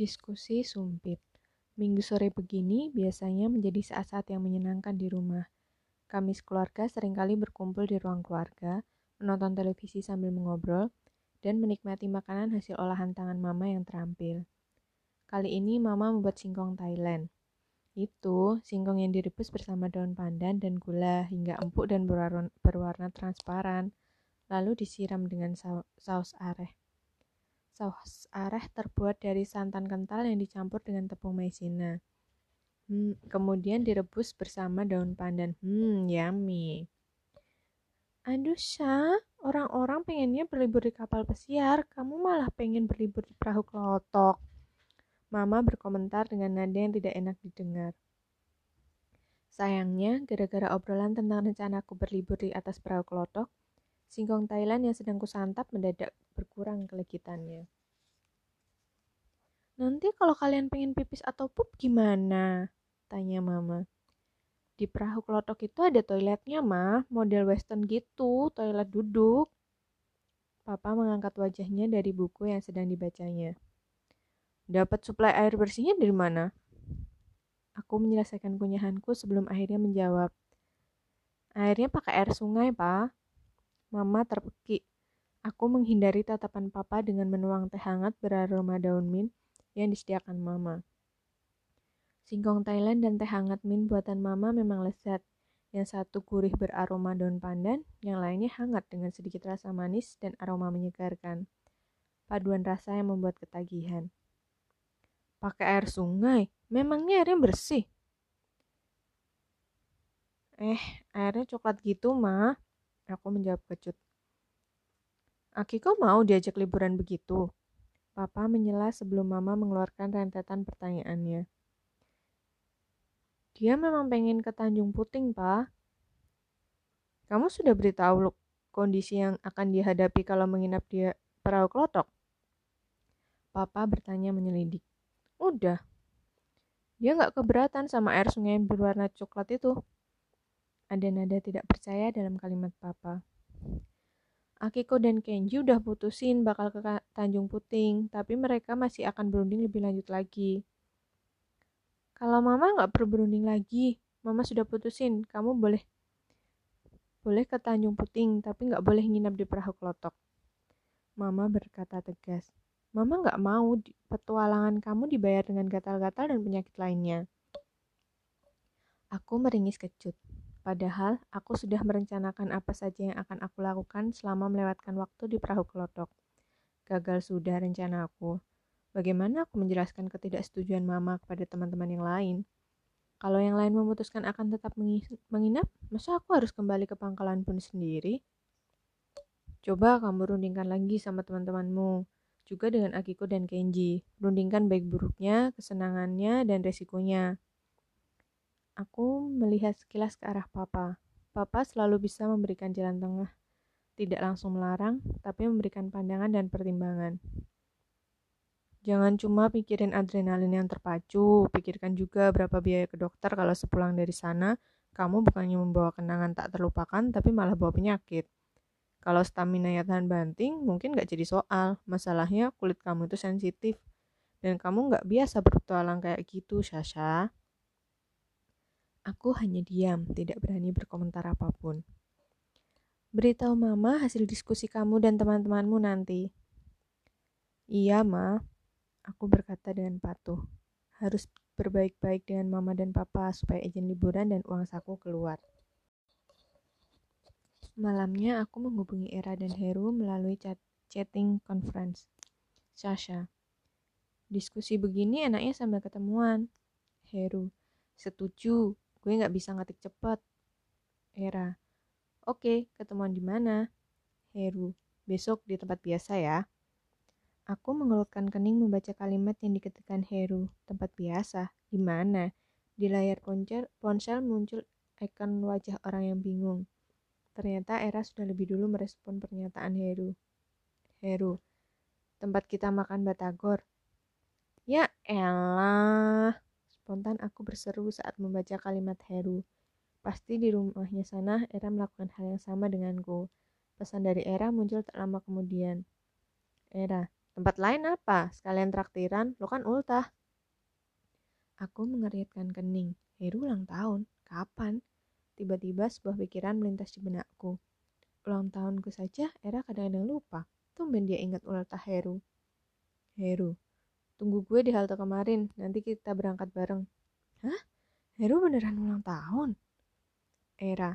Diskusi sumpit. Minggu sore begini biasanya menjadi saat-saat yang menyenangkan di rumah. Kamis keluarga sering kali berkumpul di ruang keluarga, menonton televisi sambil mengobrol, dan menikmati makanan hasil olahan tangan mama yang terampil. Kali ini mama membuat singkong Thailand. Itu singkong yang direbus bersama daun pandan dan gula hingga empuk dan berwarna, berwarna transparan, lalu disiram dengan saus areh. Saus areh terbuat dari santan kental yang dicampur dengan tepung maizena. Hmm, kemudian direbus bersama daun pandan. Hmm, yummy. Aduh, Sha, orang-orang pengennya berlibur di kapal pesiar, kamu malah pengen berlibur di perahu kelotok. Mama berkomentar dengan nada yang tidak enak didengar. Sayangnya, gara-gara obrolan tentang rencanaku berlibur di atas perahu kelotok, Singkong Thailand yang sedang kusantap mendadak berkurang kelegitannya. Nanti kalau kalian pengen pipis atau pup gimana? Tanya mama. Di perahu kelotok itu ada toiletnya, mah. Model western gitu, toilet duduk. Papa mengangkat wajahnya dari buku yang sedang dibacanya. Dapat suplai air bersihnya dari mana? Aku menyelesaikan kunyahanku sebelum akhirnya menjawab. Airnya pakai air sungai, Pak. Mama terpekik. Aku menghindari tatapan papa dengan menuang teh hangat beraroma daun mint yang disediakan mama. Singkong Thailand dan teh hangat mint buatan mama memang lezat. Yang satu gurih beraroma daun pandan, yang lainnya hangat dengan sedikit rasa manis dan aroma menyegarkan. Paduan rasa yang membuat ketagihan. Pakai air sungai, memangnya airnya bersih? Eh, airnya coklat gitu, mah. Aku menjawab kecut. Akiko mau diajak liburan begitu? Papa menyela sebelum Mama mengeluarkan rentetan pertanyaannya. Dia memang pengen ke Tanjung Puting, Pak. Kamu sudah beritahu kondisi yang akan dihadapi kalau menginap di perahu kelotok? Papa bertanya menyelidik. Udah. Dia nggak keberatan sama air sungai yang berwarna coklat itu. Ada nada tidak percaya dalam kalimat papa. Akiko dan Kenji udah putusin bakal ke Tanjung Puting, tapi mereka masih akan berunding lebih lanjut lagi. Kalau mama nggak perlu berunding lagi, mama sudah putusin, kamu boleh boleh ke Tanjung Puting, tapi nggak boleh nginap di perahu kelotok. Mama berkata tegas. Mama nggak mau petualangan kamu dibayar dengan gatal-gatal dan penyakit lainnya. Aku meringis kecut. Padahal aku sudah merencanakan apa saja yang akan aku lakukan selama melewatkan waktu di perahu kelotok. Gagal sudah rencana aku. Bagaimana aku menjelaskan ketidaksetujuan mama kepada teman-teman yang lain? Kalau yang lain memutuskan akan tetap menginap, masa aku harus kembali ke pangkalan pun sendiri? Coba kamu rundingkan lagi sama teman-temanmu, juga dengan Akiko dan Kenji. Rundingkan baik buruknya, kesenangannya, dan resikonya. Aku melihat sekilas ke arah papa. Papa selalu bisa memberikan jalan tengah. Tidak langsung melarang, tapi memberikan pandangan dan pertimbangan. Jangan cuma pikirin adrenalin yang terpacu, pikirkan juga berapa biaya ke dokter kalau sepulang dari sana, kamu bukannya membawa kenangan tak terlupakan, tapi malah bawa penyakit. Kalau stamina ya tahan banting, mungkin gak jadi soal. Masalahnya kulit kamu itu sensitif. Dan kamu gak biasa berpetualang kayak gitu, Sasha. Aku hanya diam, tidak berani berkomentar apa pun. Beritahu mama hasil diskusi kamu dan teman-temanmu nanti. Iya, ma. Aku berkata dengan patuh. Harus berbaik-baik dengan mama dan papa supaya izin liburan dan uang saku keluar. Malamnya aku menghubungi Era dan Heru melalui chat chatting conference. Sasha. Diskusi begini enaknya sambil ketemuan. Heru. Setuju, Gue nggak bisa ngetik cepet. Era. Oke, ketemuan di mana? Heru. Besok di tempat biasa ya. Aku mengelutkan kening membaca kalimat yang diketikkan Heru. Tempat biasa? Di mana? Di layar ponsel, ponsel muncul ikon wajah orang yang bingung. Ternyata Era sudah lebih dulu merespon pernyataan Heru. Heru, tempat kita makan batagor. Ya elah. Spontan aku berseru saat membaca kalimat Heru. Pasti di rumahnya sana Era melakukan hal yang sama denganku. Pesan dari Era muncul tak lama kemudian. Era, Tempat lain apa? Sekalian traktiran, lo kan ultah. Aku mengeritkan kening. Heru ulang tahun. Kapan? Tiba-tiba sebuah pikiran melintas di benakku. Ulang tahunku saja, Era kadang-kadang lupa. Tumben dia ingat ultah Heru. Heru, tunggu gue di halte kemarin, nanti kita berangkat bareng. Hah? Heru beneran ulang tahun? Era,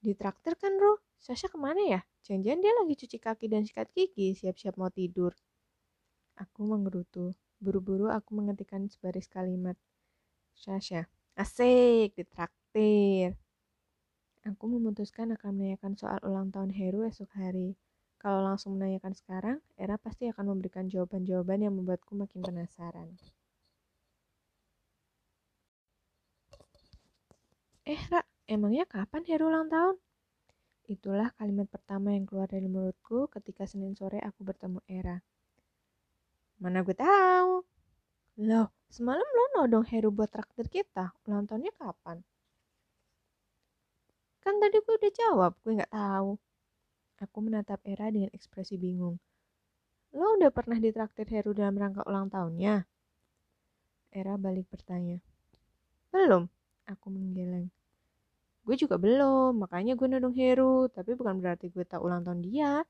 di traktir kan, Ru? Sasha ke mana ya? Jangan-jangan dia lagi cuci kaki dan sikat gigi, siap-siap mau tidur. Aku menggerutu. Buru-buru aku mengetikkan sebaris kalimat. Sasha, asik, di traktir. Aku memutuskan akan menanyakan soal ulang tahun Heru esok hari. Kalau langsung menanyakan sekarang, Era pasti akan memberikan jawaban-jawaban yang membuatku makin penasaran. Eh, Ra, emangnya kapan Heru ulang tahun? Itulah kalimat pertama yang keluar dari mulutku ketika Senin sore aku bertemu Era. Mana gue tahu? Loh, semalam lo nodong Heru buat traktir kita. Ulang tahunnya kapan? Kan tadi gue udah jawab, gue nggak tahu. Aku menatap Era dengan ekspresi bingung. Lo udah pernah ditraktir Heru dalam rangka ulang tahunnya? Era balik bertanya. Belum, aku menggeleng. Gue juga belum, makanya gue nodong Heru. Tapi bukan berarti gue tak ulang tahun dia.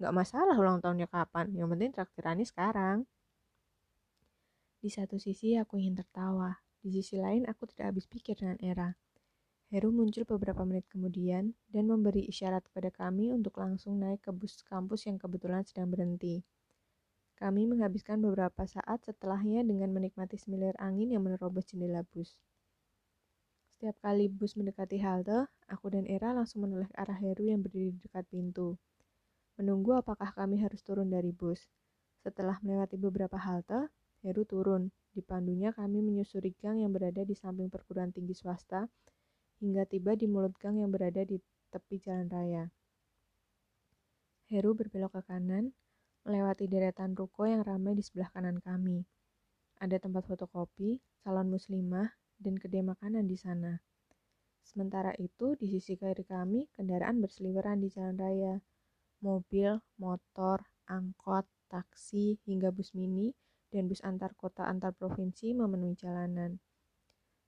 Gak masalah ulang tahunnya kapan, yang penting traktirannya sekarang. Di satu sisi aku ingin tertawa, di sisi lain aku tidak habis pikir dengan Era. Heru muncul beberapa menit kemudian dan memberi isyarat kepada kami untuk langsung naik ke bus kampus yang kebetulan sedang berhenti. Kami menghabiskan beberapa saat setelahnya dengan menikmati semilir angin yang menerobos jendela bus. Setiap kali bus mendekati halte, aku dan Era langsung menoleh ke arah Heru yang berdiri di dekat pintu. Menunggu apakah kami harus turun dari bus. Setelah melewati beberapa halte, Heru turun. Di pandunya kami menyusuri gang yang berada di samping perguruan tinggi swasta, hingga tiba di mulut gang yang berada di tepi jalan raya. Heru berbelok ke kanan, melewati deretan ruko yang ramai di sebelah kanan kami. Ada tempat fotokopi, salon muslimah, dan kedai makanan di sana. Sementara itu, di sisi kiri kami, kendaraan berseliweran di jalan raya. Mobil, motor, angkot, taksi, hingga bus mini, dan bus antar kota antar provinsi memenuhi jalanan.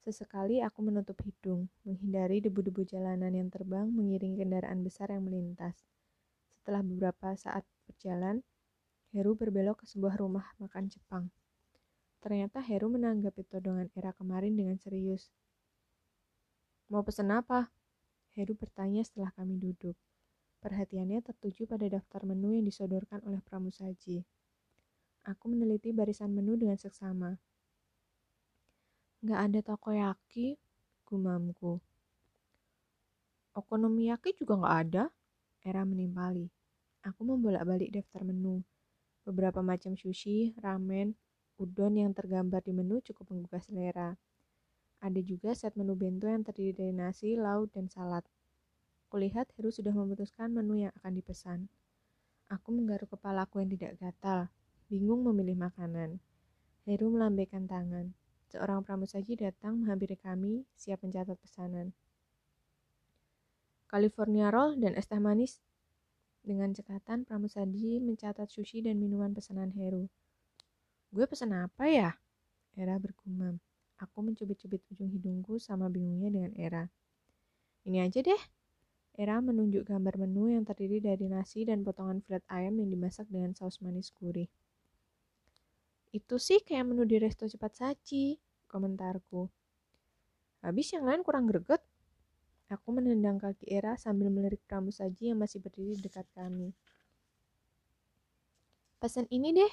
Sesekali aku menutup hidung, menghindari debu-debu jalanan yang terbang mengiringi kendaraan besar yang melintas. Setelah beberapa saat berjalan, Heru berbelok ke sebuah rumah makan Jepang. Ternyata Heru menanggapi todongan Era kemarin dengan serius. Mau pesan apa? Heru bertanya setelah kami duduk. Perhatiannya tertuju pada daftar menu yang disodorkan oleh pramusaji. Aku meneliti barisan menu dengan seksama. Gak ada takoyaki, gumamku. Okonomiyaki juga gak ada, Era menimpali. Aku membolak-balik daftar menu. Beberapa macam sushi, ramen, Udon yang tergambar di menu cukup menggugah selera. Ada juga set menu bento yang terdiri dari nasi, lauk, dan salad. Kulihat Heru sudah memutuskan menu yang akan dipesan. Aku menggaruk kepalaku yang tidak gatal, bingung memilih makanan. Heru melambaikan tangan. Seorang pramusaji datang menghampiri kami, siap mencatat pesanan. California roll dan es teh manis. Dengan cekatan, pramusaji mencatat sushi dan minuman pesanan Heru. Gue pesan apa ya? Era bergumam. Aku mencubit-cubit ujung hidungku sama bingungnya dengan Era. Ini aja deh. Era menunjuk gambar menu yang terdiri dari nasi dan potongan filet ayam yang dimasak dengan saus manis gurih. Itu sih kayak menu di resto cepat saji, komentarku. Habis yang lain kurang greget. Aku menendang kaki Era sambil melirik pramu saji yang masih berdiri dekat kami. Pesan ini deh,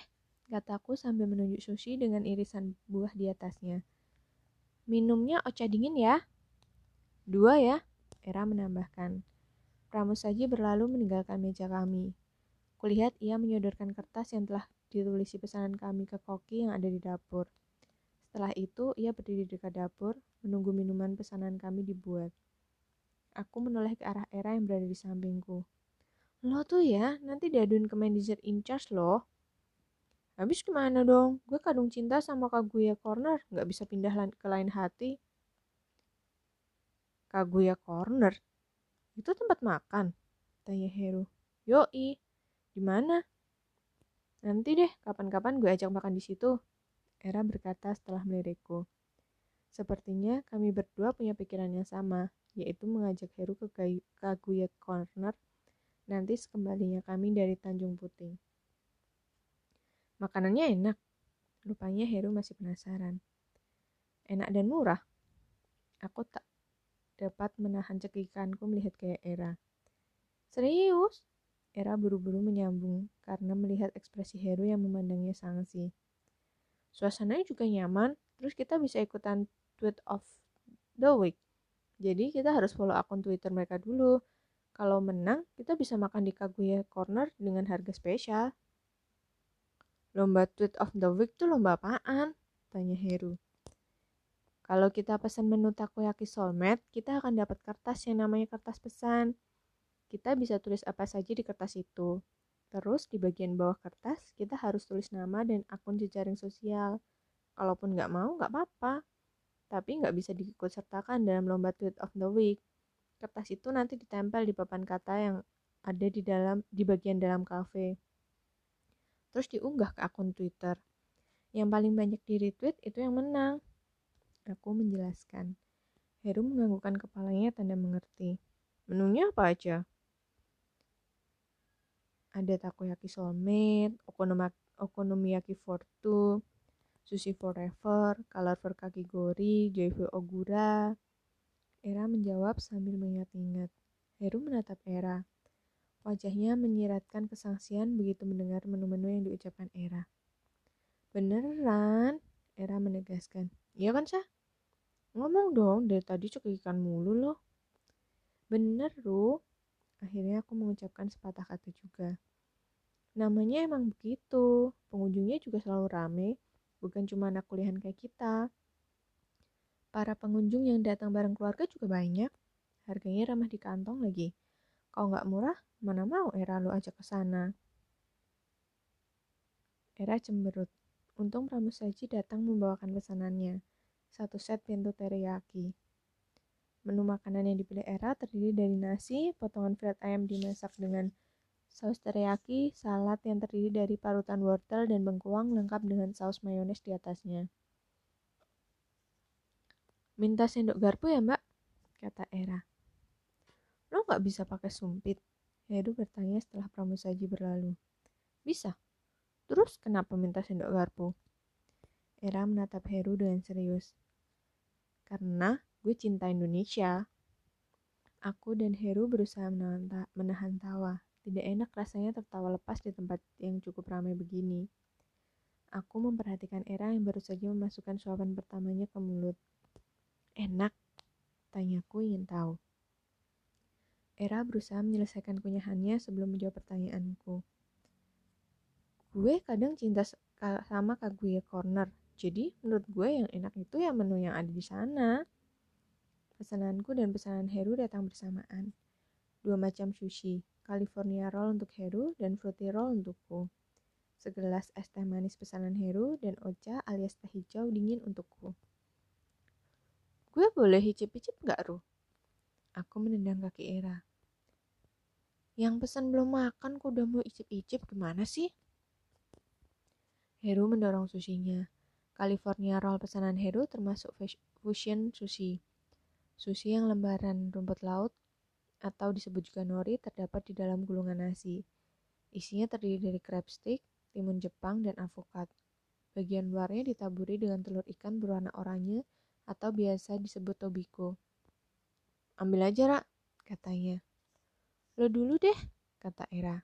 kataku sambil menunjuk sushi dengan irisan buah di atasnya. Minumnya ocha dingin ya? Dua ya, Era menambahkan. Pramusaji berlalu meninggalkan meja kami. Kulihat ia menyodorkan kertas yang telah ditulisi pesanan kami ke koki yang ada di dapur. Setelah itu, ia berdiri di dekat dapur, menunggu minuman pesanan kami dibuat. Aku menoleh ke arah Era yang berada di sampingku. Lo tuh ya, nanti diaduin ke manajer in charge loh. Habis gimana dong? Gue kadung cinta sama Kaguya Corner, nggak bisa pindah ke lain hati. Kaguya Corner? Itu tempat makan? Tanya Heru. Yoi, di mana? Nanti deh, kapan-kapan gue ajak makan di situ. Era berkata setelah melirikku. Sepertinya kami berdua punya pikiran yang sama, yaitu mengajak Heru ke Kaguya Corner nanti sekembalinya kami dari Tanjung Puting. Makanannya enak. Rupanya Heru masih penasaran. Enak dan murah. Aku tak dapat menahan cekikanku melihat gaya Era. Serius? Era buru-buru menyambung karena melihat ekspresi Heru yang memandangnya sangsi. Suasananya juga nyaman, terus kita bisa ikutan tweet of the week. Jadi kita harus follow akun Twitter mereka dulu. Kalau menang, kita bisa makan di Kaguya Corner dengan harga spesial. Lomba tweet of the week tuh lomba apaan? Tanya Heru. Kalau kita pesan menu takoyaki soulmate, kita akan dapat kertas yang namanya kertas pesan. Kita bisa tulis apa saja di kertas itu. Terus di bagian bawah kertas, kita harus tulis nama dan akun jejaring sosial. Kalaupun nggak mau, nggak apa-apa tapi nggak bisa diikutsertakan dalam lomba tweet of the week. Kertas itu nanti ditempel di papan kata yang ada di dalam di bagian dalam kafe. Terus diunggah ke akun Twitter. Yang paling banyak di retweet itu yang menang. Aku menjelaskan. Heru menganggukkan kepalanya tanda mengerti. Menunya apa aja? Ada takoyaki soulmate, okonomiyaki for two, Sushi Forever, Color for Kakigori, Joyful Ogura. Era menjawab sambil mengingat-ingat. Heru menatap Era. Wajahnya menyiratkan kesangsian begitu mendengar menu-menu yang diucapkan Era. Beneran? Era menegaskan. Iya kan, Sah? Ngomong dong, dari tadi cekikan mulu loh. Bener, Ru. Akhirnya aku mengucapkan sepatah kata juga. Namanya emang begitu. Pengunjungnya juga selalu rame bukan cuma anak kuliahan kayak kita. Para pengunjung yang datang bareng keluarga juga banyak. Harganya ramah di kantong lagi. Kalau nggak murah, mana mau Era lu ajak ke sana. Era cemberut. Untung Pramusaji datang membawakan pesanannya. Satu set pintu teriyaki. Menu makanan yang dipilih Era terdiri dari nasi, potongan filet ayam dimasak dengan Saus teriyaki, salad yang terdiri dari parutan wortel dan bengkuang lengkap dengan saus mayones di atasnya. Minta sendok garpu ya mbak? Kata Era. Lo gak bisa pakai sumpit? Heru bertanya setelah pramusaji berlalu. Bisa. Terus kenapa minta sendok garpu? Era menatap Heru dengan serius. Karena gue cinta Indonesia. Aku dan Heru berusaha menahan tawa. Tidak enak rasanya tertawa lepas di tempat yang cukup ramai begini. Aku memperhatikan Era yang baru saja memasukkan suapan pertamanya ke mulut. Enak? Tanyaku ingin tahu. Era berusaha menyelesaikan kunyahannya sebelum menjawab pertanyaanku. Gue kadang cinta sama Kaguya Corner, jadi menurut gue yang enak itu ya menu yang ada di sana. Pesananku dan pesanan Heru datang bersamaan. Dua macam sushi, California Roll untuk Heru dan Fruity Roll untukku. Segelas es teh manis pesanan Heru dan Ocha alias teh hijau dingin untukku. Gue boleh hicip-hicip gak, Ru? Aku menendang kaki Era. Yang pesan belum makan kok udah mau icip-icip gimana sih? Heru mendorong susinya. California Roll pesanan Heru termasuk fusion sushi. Sushi yang lembaran rumput laut atau disebut juga nori terdapat di dalam gulungan nasi. Isinya terdiri dari crab stick, timun Jepang, dan avokat. Bagian luarnya ditaburi dengan telur ikan berwarna oranye atau biasa disebut tobiko. Ambil aja, Rak, katanya. Lo dulu deh, kata Era.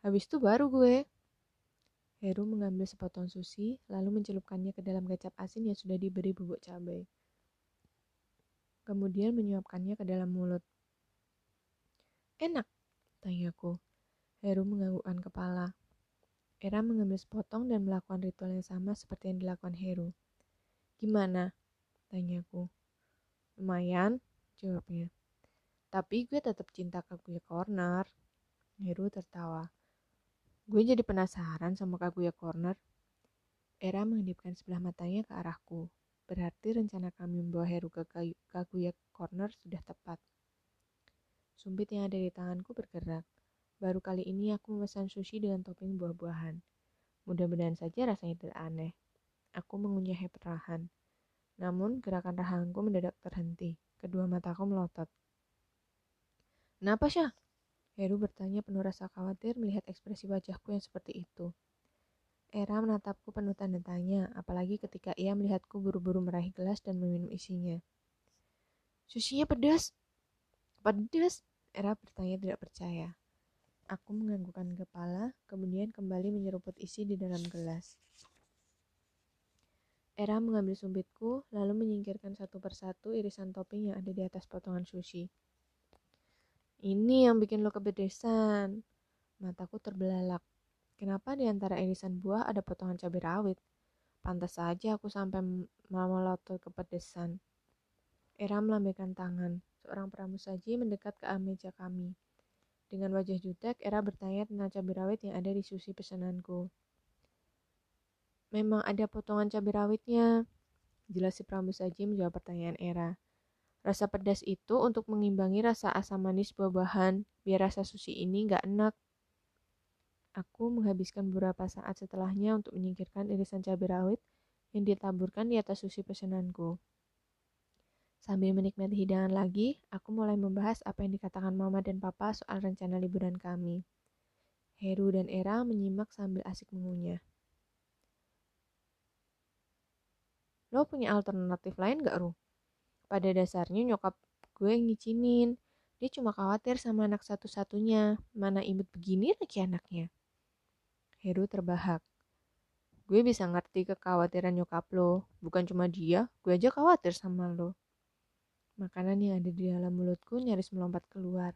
Habis itu baru gue. Heru mengambil sepotong sushi, lalu mencelupkannya ke dalam kecap asin yang sudah diberi bubuk cabai. Kemudian menyuapkannya ke dalam mulut. Enak, tanyaku. Heru menganggukkan kepala. Era mengambil sepotong dan melakukan ritual yang sama seperti yang dilakukan Heru. Gimana? Tanyaku. Lumayan, jawabnya. Tapi gue tetap cinta Kaguya Corner. Heru tertawa. Gue jadi penasaran sama Kaguya Corner. Era menghidupkan sebelah matanya ke arahku. Berarti rencana kami membawa Heru ke Kaguya Corner sudah tepat. Sumpit yang ada di tanganku bergerak. Baru kali ini aku memesan sushi dengan topping buah-buahan. Mudah-mudahan saja rasanya tidak aneh. Aku mengunyahnya perlahan. Namun gerakan rahangku mendadak terhenti. Kedua mataku melotot. Kenapa, Syah? Heru bertanya penuh rasa khawatir melihat ekspresi wajahku yang seperti itu. Era menatapku penuh tanda tanya, apalagi ketika ia melihatku buru-buru meraih gelas dan meminum isinya. Sushinya pedas. Pedas? Era bertanya tidak percaya. Aku menganggukkan kepala, kemudian kembali menyeruput isi di dalam gelas. Era mengambil sumpitku, lalu menyingkirkan satu persatu irisan topping yang ada di atas potongan sushi. Ini yang bikin lo kepedesan. Mataku terbelalak. Kenapa di antara irisan buah ada potongan cabai rawit? Pantas saja aku sampai melotot kepedesan. Era melambaikan tangan. Seorang pramusaji mendekat ke meja kami. Dengan wajah jutek, Era bertanya tentang cabai rawit yang ada di sushi pesananku. Memang ada potongan cabai rawitnya. Jelas si pramusaji menjawab pertanyaan Era. Rasa pedas itu untuk mengimbangi rasa asam manis buah-buahan, biar rasa sushi ini nggak enak. Aku menghabiskan beberapa saat setelahnya untuk menyingkirkan irisan cabai rawit yang ditaburkan di atas sushi pesananku. Sambil menikmati hidangan lagi, aku mulai membahas apa yang dikatakan mama dan papa soal rencana liburan kami. Heru dan Era menyimak sambil asik mengunyah. Lo punya alternatif lain gak, Ru? Pada dasarnya nyokap gue ngicinin. Dia cuma khawatir sama anak satu-satunya. Mana imut begini lagi anaknya. Heru terbahak. Gue bisa ngerti kekhawatiran nyokap lo. Bukan cuma dia, gue aja khawatir sama lo. Makanan yang ada di dalam mulutku nyaris melompat keluar.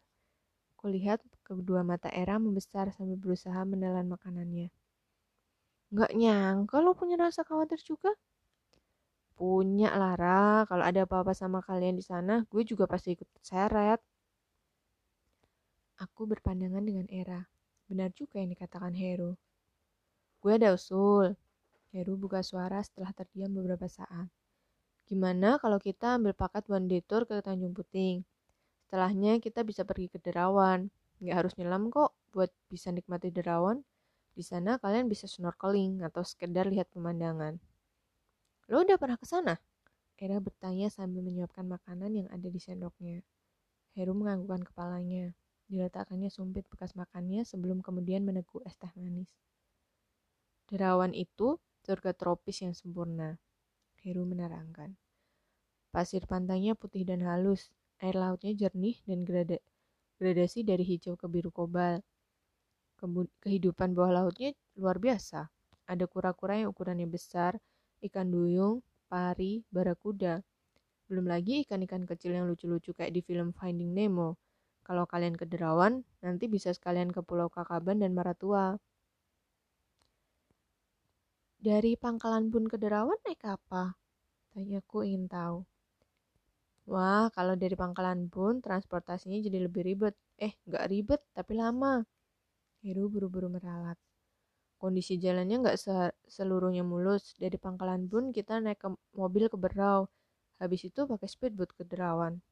Kulihat kedua mata Era membesar sambil berusaha menelan makanannya. Gak nyangka lo punya rasa khawatir juga? Punya Lara, kalau ada apa-apa sama kalian di sana, gue juga pasti ikut seret. Aku berpandangan dengan Era. Benar juga yang dikatakan Heru. Gue ada usul. Heru buka suara setelah terdiam beberapa saat. Gimana kalau kita ambil paket one day tour ke Tanjung Puting? Setelahnya kita bisa pergi ke Derawan. Nggak harus nyelam kok buat bisa nikmati Derawan. Di sana kalian bisa snorkeling atau sekedar lihat pemandangan. Lo udah pernah ke sana? Era bertanya sambil menyuapkan makanan yang ada di sendoknya. Heru menganggukkan kepalanya. Diletakkannya sumpit bekas makannya sebelum kemudian meneguk es teh manis. Derawan itu surga tropis yang sempurna. Heru menerangkan. Pasir pantainya putih dan halus, air lautnya jernih dan grada gradasi dari hijau ke biru kobal. Kehidupan bawah lautnya luar biasa. Ada kura-kura yang ukurannya besar, ikan duyung, pari, barakuda. Belum lagi ikan-ikan kecil yang lucu-lucu kayak di film Finding Nemo. Kalau kalian ke Derawan, nanti bisa sekalian ke Pulau Kakaban dan Maratua. Dari Pangkalan Bun ke Derawan naik apa? Tanyaku ingin tahu. Wah, kalau dari Pangkalan Bun, transportasinya jadi lebih ribet. Eh, nggak ribet, tapi lama. Heru buru-buru meralat. Kondisi jalannya nggak seluruhnya mulus. Dari Pangkalan Bun, kita naik ke mobil ke Berau. Habis itu pakai speedboat ke Derawan.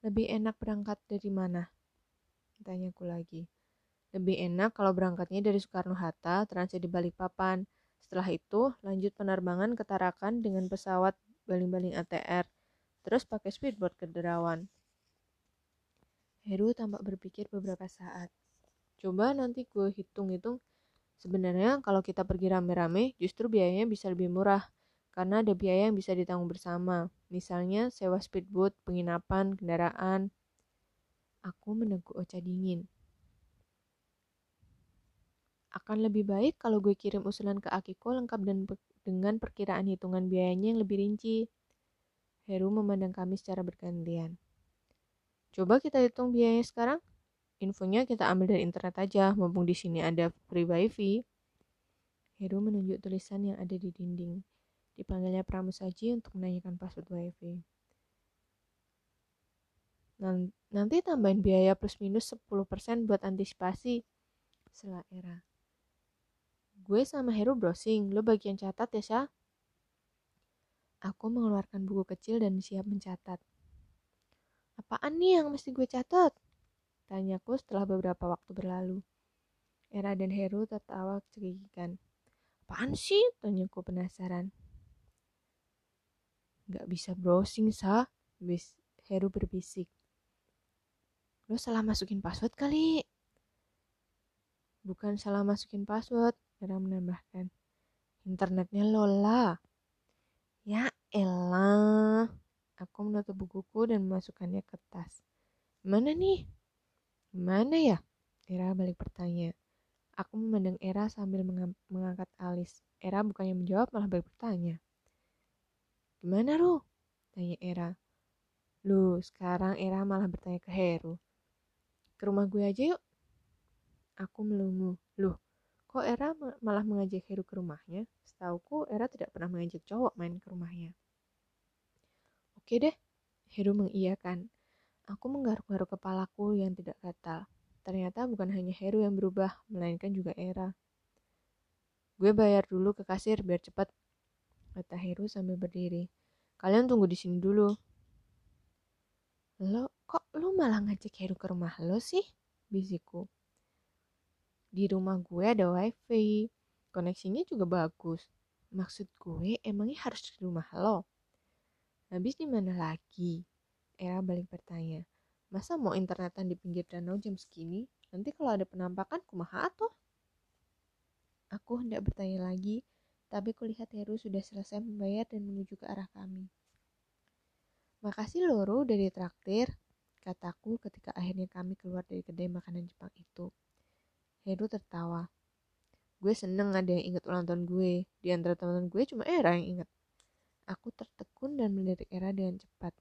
Lebih enak berangkat dari mana? Tanyaku lagi. Lebih enak kalau berangkatnya dari Soekarno-Hatta, transit di Balikpapan. Setelah itu, lanjut penerbangan ke Tarakan dengan pesawat baling-baling ATR, terus pakai speedboat ke Derawan. Heru tampak berpikir beberapa saat. Coba nanti gue hitung-hitung. Sebenarnya kalau kita pergi rame-rame, justru biayanya bisa lebih murah. Karena ada biaya yang bisa ditanggung bersama. Misalnya sewa speedboat, penginapan, kendaraan. Aku meneguk Ocha dingin. Akan lebih baik kalau gue kirim usulan ke Akiko lengkap dan dengan perkiraan hitungan biayanya yang lebih rinci. Heru memandang kami secara bergantian. Coba kita hitung biayanya sekarang. Infonya kita ambil dari internet aja, mumpung di sini ada free wifi. Heru menunjuk tulisan yang ada di dinding. Dipanggilnya Pramusaji untuk menanyakan password wifi. Nanti tambahin biaya plus minus 10% buat antisipasi. Setelah era. Gue sama Heru browsing, lo bagian catat ya, Syah? Aku mengeluarkan buku kecil dan siap mencatat. Apaan nih yang mesti gue catat? Tanyaku setelah beberapa waktu berlalu. Era dan Heru tertawa cekikikan. Apaan sih? Tanyaku penasaran. Gak bisa browsing, sah. Bis Heru berbisik. Lo salah masukin password kali. Bukan salah masukin password, Era menambahkan. Internetnya Lola. Ya elah. Aku menutup bukuku dan memasukkannya ke tas. Mana nih? Mana ya? Era balik bertanya. Aku memandang Era sambil mengangkat alis. Era bukannya menjawab malah balik bertanya. Gimana, Ru? Tanya Era. Lu, sekarang Era malah bertanya ke Heru. Ke rumah gue aja yuk. Aku melungu. Loh, kok Era malah mengajak Heru ke rumahnya? Setauku, Era tidak pernah mengajak cowok main ke rumahnya. Oke deh, Heru mengiyakan. Aku menggaruk-garuk kepalaku yang tidak gatal. Ternyata bukan hanya Heru yang berubah, melainkan juga Era. Gue bayar dulu ke kasir biar cepat kata Heru sambil berdiri. Kalian tunggu di sini dulu. Lo, kok lo malah ngajak Heru ke rumah lo sih? Bisiku. Di rumah gue ada wifi, koneksinya juga bagus. Maksud gue emangnya harus di rumah lo? Habis di mana lagi? Era balik bertanya. Masa mau internetan di pinggir danau jam segini? Nanti kalau ada penampakan kumaha tuh? Aku hendak bertanya lagi, tapi kulihat Heru sudah selesai membayar dan menuju ke arah kami. Makasih Loro dari traktir, kataku ketika akhirnya kami keluar dari kedai makanan Jepang itu. Heru tertawa. Gue seneng ada yang ingat ulang tahun gue. Di antara teman-teman gue cuma Era yang ingat. Aku tertekun dan melirik Era dengan cepat.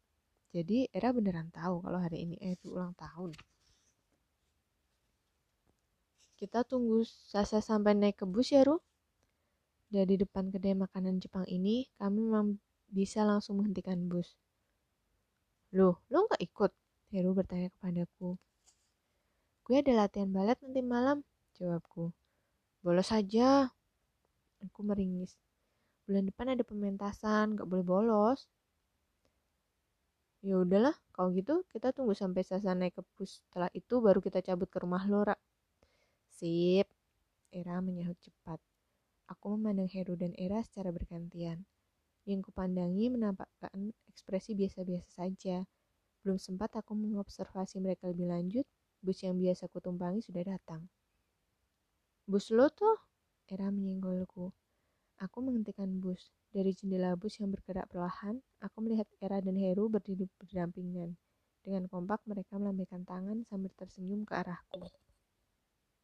Jadi Era beneran tahu kalau hari ini itu ulang tahun. Kita tunggu Sasa sampai naik ke bus ya, Ru? Dari depan kedai makanan Jepang ini, kami memang bisa langsung menghentikan bus. Loh, lo nggak ikut? Heru bertanya kepadaku. Gue ada latihan balet nanti malam, jawabku. Bolos saja. Aku meringis. Bulan depan ada pementasan, gak boleh bolos. Ya udahlah, kalau gitu kita tunggu sampai Sasa naik ke bus. Setelah itu baru kita cabut ke rumah Lora. Sip. Era menyahut cepat. Aku memandang Heru dan Era secara bergantian. Yang kupandangi menampakkan ekspresi biasa-biasa saja. Belum sempat aku mengobservasi mereka lebih lanjut, bus yang biasa kutumpangi sudah datang. Bus lo tuh? Era menyenggolku. Aku menghentikan bus. Dari jendela bus yang bergerak perlahan, aku melihat Era dan Heru berdiri berdampingan. Dengan kompak mereka melambaikan tangan sambil tersenyum ke arahku.